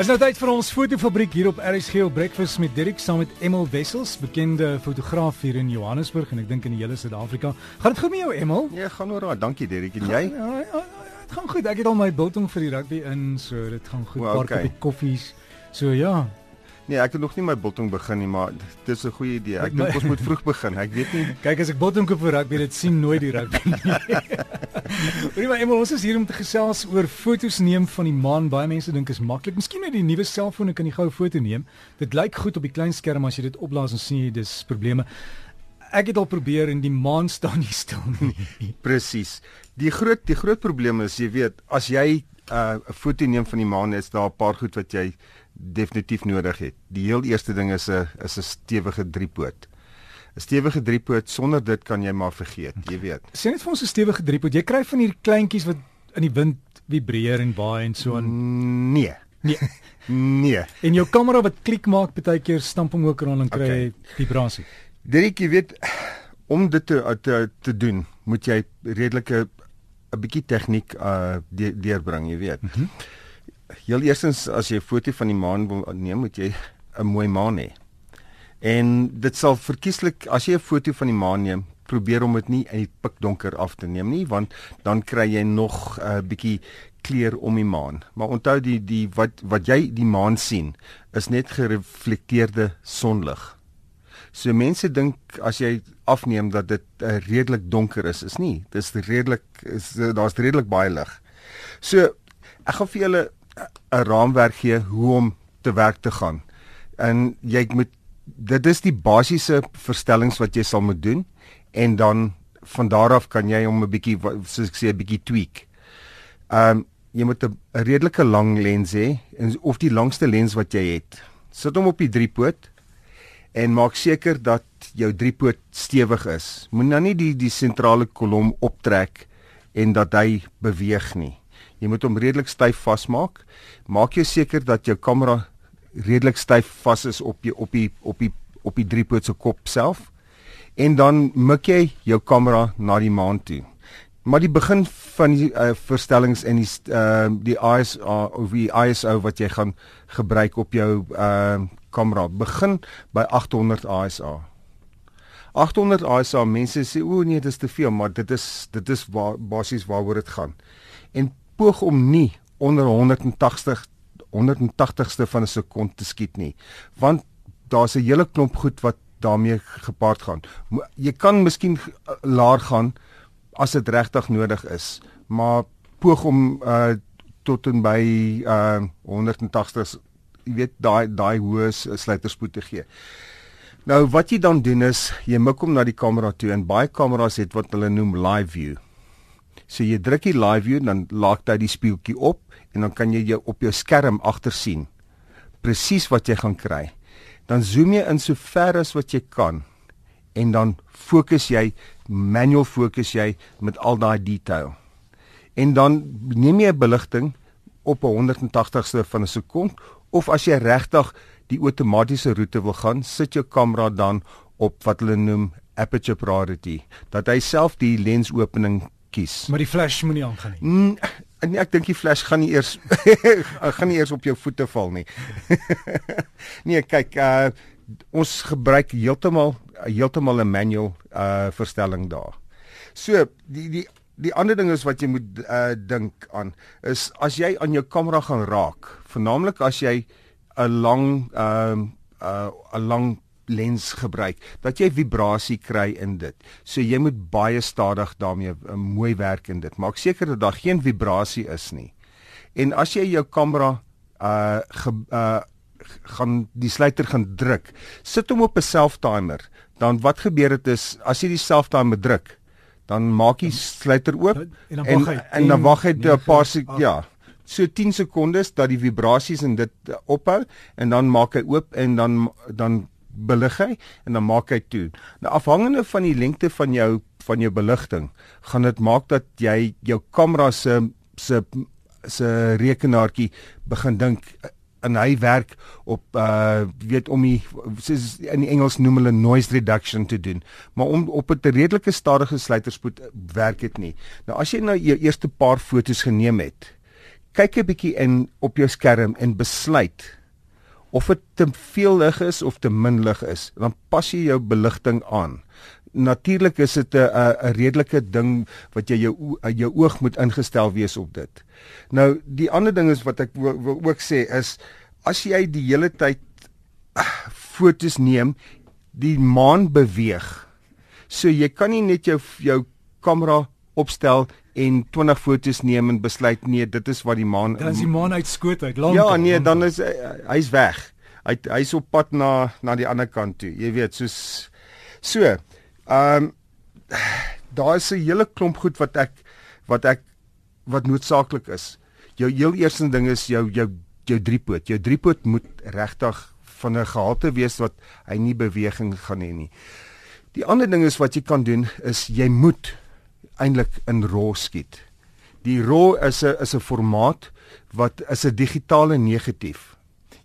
Is nou tyd vir ons fotofabriek hier op RSG op Breakfast met Dirk saam met Emil Wessels, bekende fotograaf hier in Johannesburg en ek dink in die hele Suid-Afrika. Gaan dit goed met jou Emil? Ja, gaan oor. Dankie Derek en jy? Ja, ja, ja, dit gaan goed. Ek het al my biltong vir die rugby in, so dit gaan goed. Paar okay. koppie koffies. So ja. Nee, ek het nog nie my biltong begin nie, maar dit is 'n goeie idee. Ek dink ons moet vroeg begin. Ek weet nie. Kyk as ek biltong koop vir rugby, dit sien nooit die rugby nie. Hoorie maar ons is hier om te gesels oor fotos neem van die maan. Baie mense dink is maklik. Miskien met die nuwe selfone kan jy gou 'n foto neem. Dit lyk goed op die klein skerm as jy dit opblaas en sien jy dis probleme. Ek het al probeer en die maan staan nie stil nie. Presies. Die groot die groot probleem is, jy weet, as jy uh, 'n foto neem van die maan, is daar 'n paar goed wat jy definitief nodig het. Die heel eerste ding is 'n is 'n stewige driepoot. 'n Stewige driepoot sonder dit kan jy maar vergeet, jy weet. Sien net vir ons 'n stewige driepoot. Jy kry van hierdie kleintjies wat in die wind vibreer en waai en so aan. Nee. Nee. Nee. En jou kamera wat klik maak, baie keer stamp hom ook rond en kry Okay. vibrasie. Derek, jy weet om dit te te, te doen, moet jy redelike 'n bietjie tegniek uh de, deurbring, jy weet. Mm -hmm. Heel eerstens as jy 'n foto van die maan wil neem, moet jy 'n mooi maan hê. En dit sal verkieslik as jy 'n foto van die maan neem, probeer om dit nie in die pikdonker af te neem nie, want dan kry jy nog 'n uh, bietjie kleur om die maan. Maar onthou die die wat wat jy die maan sien is net gereflekteerde sonlig. So mense dink as jy afneem dat dit uh, redelik donker is, is nie. Dis redelik is daar's redelik baie lig. So ek gaan vir julle 'n raamwerk gee hoe om te werk te gaan. En jy moet dit is die basiese verstellings wat jy sal moet doen en dan van daar af kan jy hom 'n bietjie soos ek sê 'n bietjie tweak. Ehm um, jy moet 'n redelike lang lens hê en of die langste lens wat jy het. Sit hom op die driepoot en maak seker dat jou driepoot stewig is. Moenie nou nie die die sentrale kolom optrek en dat hy beweeg nie. Jy moet hom redelik styf vasmaak. Maak jou seker dat jou kamera redelik styf vas is op die op die op die op die driepoot se kop self. En dan mik jy jou kamera na die maan toe. Maar die begin van die uh, verstellings en die uh, die ISO of die ISO wat jy gaan gebruik op jou uh, kamera begin by 800 ISO. 800 ISO mense sê o nee dis te veel maar dit is dit is waar basies waaroor dit gaan. En poog om nie onder 180 180ste van 'n sekond te skiet nie want daar's 'n hele klomp goed wat daarmee gepaard gaan. Jy kan miskien g- laer gaan as dit regtig nodig is, maar poog om uh tot en by uh 180 jy weet daai daai hoë sluiterspoed te gee. Nou wat jy dan doen is jy mik hom na die kamera toe en baie kameras het wat hulle noem live view. So jy druk die live view dan laat hy die spieeltjie op en dan kan jy jou op jou skerm agter sien presies wat jy gaan kry. Dan zoom jy in so ver as wat jy kan en dan fokus jy manual fokus jy met al daai detail. En dan neem jy 'n beligting op 'n 180ste van 'n sekond of as jy regtig die outomatiese roete wil gaan, sit jou kamera dan op wat hulle noem aperture priority, dat hy self die lensopening kies. Maar die flash moenie aangaan nie. Mm, nee, ek dink die flash gaan nie eers gaan nie eers op jou voete val nie. nee, kyk, uh ons gebruik heeltemal heeltemal 'n manual uh verstelling daar. So, die die die ander ding is wat jy moet uh dink aan is as jy aan jou kamera gaan raak, veralnik as jy 'n lang ehm uh 'n lang lens gebruik dat jy vibrasie kry in dit. So jy moet baie stadig daarmee uh, mooi werk in dit. Maak seker dat daar geen vibrasie is nie. En as jy jou kamera uh, ge, uh gaan die sluiter gaan druk, sit hom op 'n self-timer. Dan wat gebeur dit is as jy die self-timer druk, dan maak jy sluiter oop En dan en, wag hy en dan 10, wag hy 'n 9, paar sek 8. ja. So 10 sekondes dat die vibrasies en dit ophou en dan maak hy oop en dan dan belig hy en dan maak hy toe. Nou afhangende van die lengte van jou van jou beligting, gaan dit maak dat jy jou kamera se se se rekenaartjie begin dink en hy werk op uh weet om die soos in die Engels noem hulle noise reduction te doen. Maar om op 'n redelike stadige sluiterspoed werk dit nie. Nou as jy nou jou eerste paar fotos geneem het, kyk 'n bietjie in op jou skerm en besluit of dit te veel lig is of te min lig is. Dan pas jy jou beligting aan natuurlik is dit 'n redelike ding wat jy jou jou oog moet ingestel wees op dit. Nou die ander ding is wat ek wil, wil ook sê is as jy die hele tyd uh, fotos neem, die maan beweeg. So jy kan nie net jou jou kamera opstel en 20 fotos neem en besluit nee, dit is wat die maan Dan is die maan uitskoot uit lank. Ja, nee, dan is hy's weg. Hy hy's op pad na na die ander kant toe. Jy weet, soos so. Ehm um, daar is 'n hele klomp goed wat ek wat ek wat noodsaaklik is. Jou heel eerste ding is jou jou jou driepoot. Jou driepoot moet regtig van 'n gehalte wees wat hy nie beweging gaan hê nie. Die ander ding is wat jy kan doen is jy moet eintlik in RAW skiet. Die RAW is 'n is 'n formaat wat is 'n digitale negatief.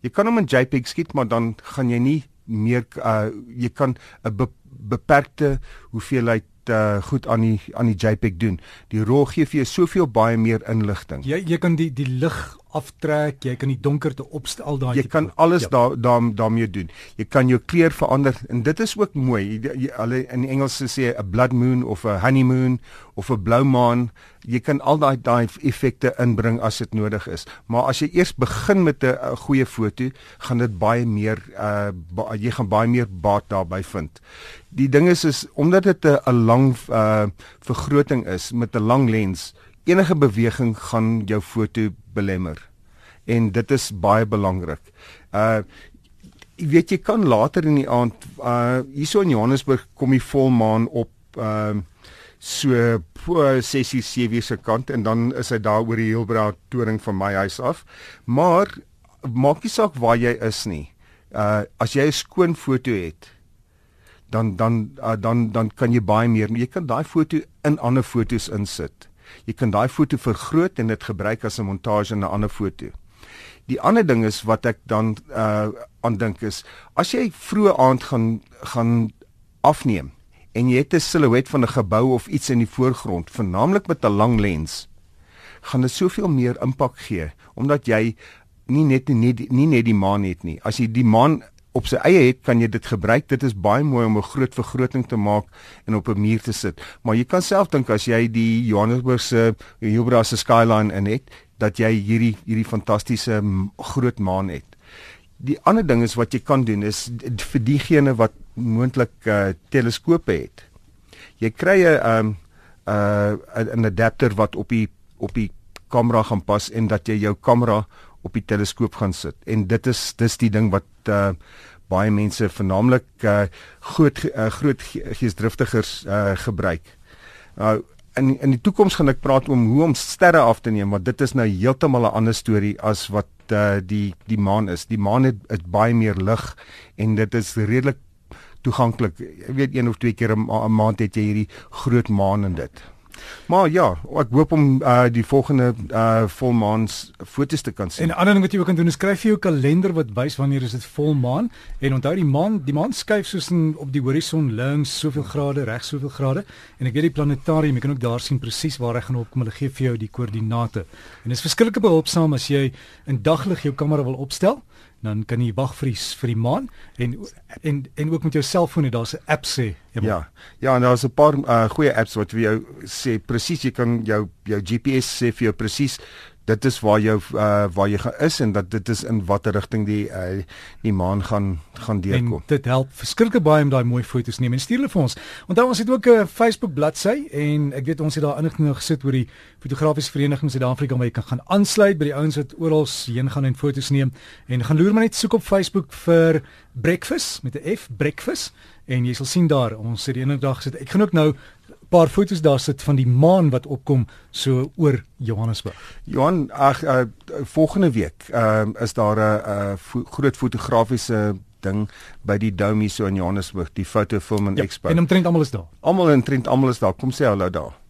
Jy kan hom in JPEG skiet, maar dan gaan jy nie meer uh, jy kan 'n beperkte hoeveelheid uh, goed aan die aan die JPEG doen. Die RAW gee vir jou soveel baie meer inligting. Jy jy kan die die lig aftrek, jy kan die donkerte opstel daai Jy kan alles ja. daar daar daarmee doen. Jy kan jou kleur verander en dit is ook mooi. Hulle in Engels sê 'n blood moon of 'n honeymoon of 'n blou maan. Jy kan al daai daai effekte inbring as dit nodig is. Maar as jy eers begin met 'n goeie foto, gaan dit baie meer uh ba, jy gaan baie meer baat daarby vind. Die ding is is omdat dit 'n lang uh vergroting is met 'n lang lens, enige beweging gaan jou foto belemmer. En dit is baie belangrik. Uh jy weet jy kan later in die aand uh hierso in Johannesburg kom die volmaan op uh so 6 7 se kant en dan is hy daar oor die Heilbra toring van my huis af. Maar maak nie saak waar jy is nie. Uh as jy 'n skoon foto het dan dan uh, dan dan kan jy baie meer jy kan daai foto in ander fotos insit. Jy kan daai foto vergroot en dit gebruik as 'n montage in 'n ander foto. Die ander ding is wat ek dan uh aan dink is as jy vroeë aand gaan gaan afneem en jy het 'n silhouet van 'n gebou of iets in die voorgrond, vernaamlik met 'n lang lens, gaan dit soveel meer impak gee omdat jy nie net nie, nie net die maan het nie. As jy die maan op sy eie het, kan jy dit gebruik. Dit is baie mooi om 'n groot vergroting te maak en op 'n muur te sit. Maar jy kan self dink as jy die Johannesburgse Hubra se skyline in het, dat jy hierdie hierdie fantastiese groot maan het. Die ander ding is wat jy kan doen is vir diegene wat moontlik uh, teleskope het. Jy kry 'n uh 'n adapter wat op die op die kamera gaan pas en dat jy jou kamera op die teleskoop gaan sit. En dit is dis die ding wat uh baie mense vernaamlik uh groot uh, groot geesdriftigers uh gebruik. Nou in in die toekoms gaan ek praat om hoe om sterre af te neem, want dit is nou heeltemal 'n ander storie as wat uh die die maan is. Die maan het, het baie meer lig en dit is redelik toeganklik. Ek weet een of twee keer 'n ma maand het jy hierdie groot maan en dit. Maar ja, ek hoop om uh, die volgende uh, volmaans foto's te kan sien. En 'n ander ding wat jy ook kan doen is skryf vir jou kalender wat wys wanneer is dit volmaan en onthou die maan, die maan skuif soos in op die horison links soveel grade, reg soveel grade en ek weet die planetarium, jy kan ook daar sien presies waar hy gaan opkom. Hulle gee vir jou die koördinate. En dit is verskriklik behulpsaam as jy in daglig jou kamera wil opstel dan kan jy wag vir die vir die maan en en en ook met jou selfoon daar's 'n app sê ja. Ja en daar's 'n paar uh, goeie apps wat vir jou sê presies jy kan jou jou GPS sê vir jou presies dit is waar jou uh, waar jy is en dat dit is in watter rigting die uh, die maan gaan gaan deurkom. En dit help verskriklik baie om daai mooi foto's neem en stuur hulle vir ons. Onthou ons het ook 'n Facebook bladsy en ek weet ons het daar inligting gesit oor die fotografiese vereniging Suid-Afrika waar jy kan gaan aansluit by die ouens wat oral heen gaan en foto's neem en gaan loer maar net soek op Facebook vir breakfast met 'n F breakfast en jy sal sien daar ons het die ene dag gesit. Ek gaan ook nou paar fotos daar sit van die maan wat opkom so oor Johannesburg. Johan, ag uh, volgende week uh, is daar 'n uh, fo groot fotografiese ding by die Dome so in Johannesburg, die Foto Film and ja, Expo. En omtrent almal is daar. Almal omtrent almal is daar. Kom sê hallo daar.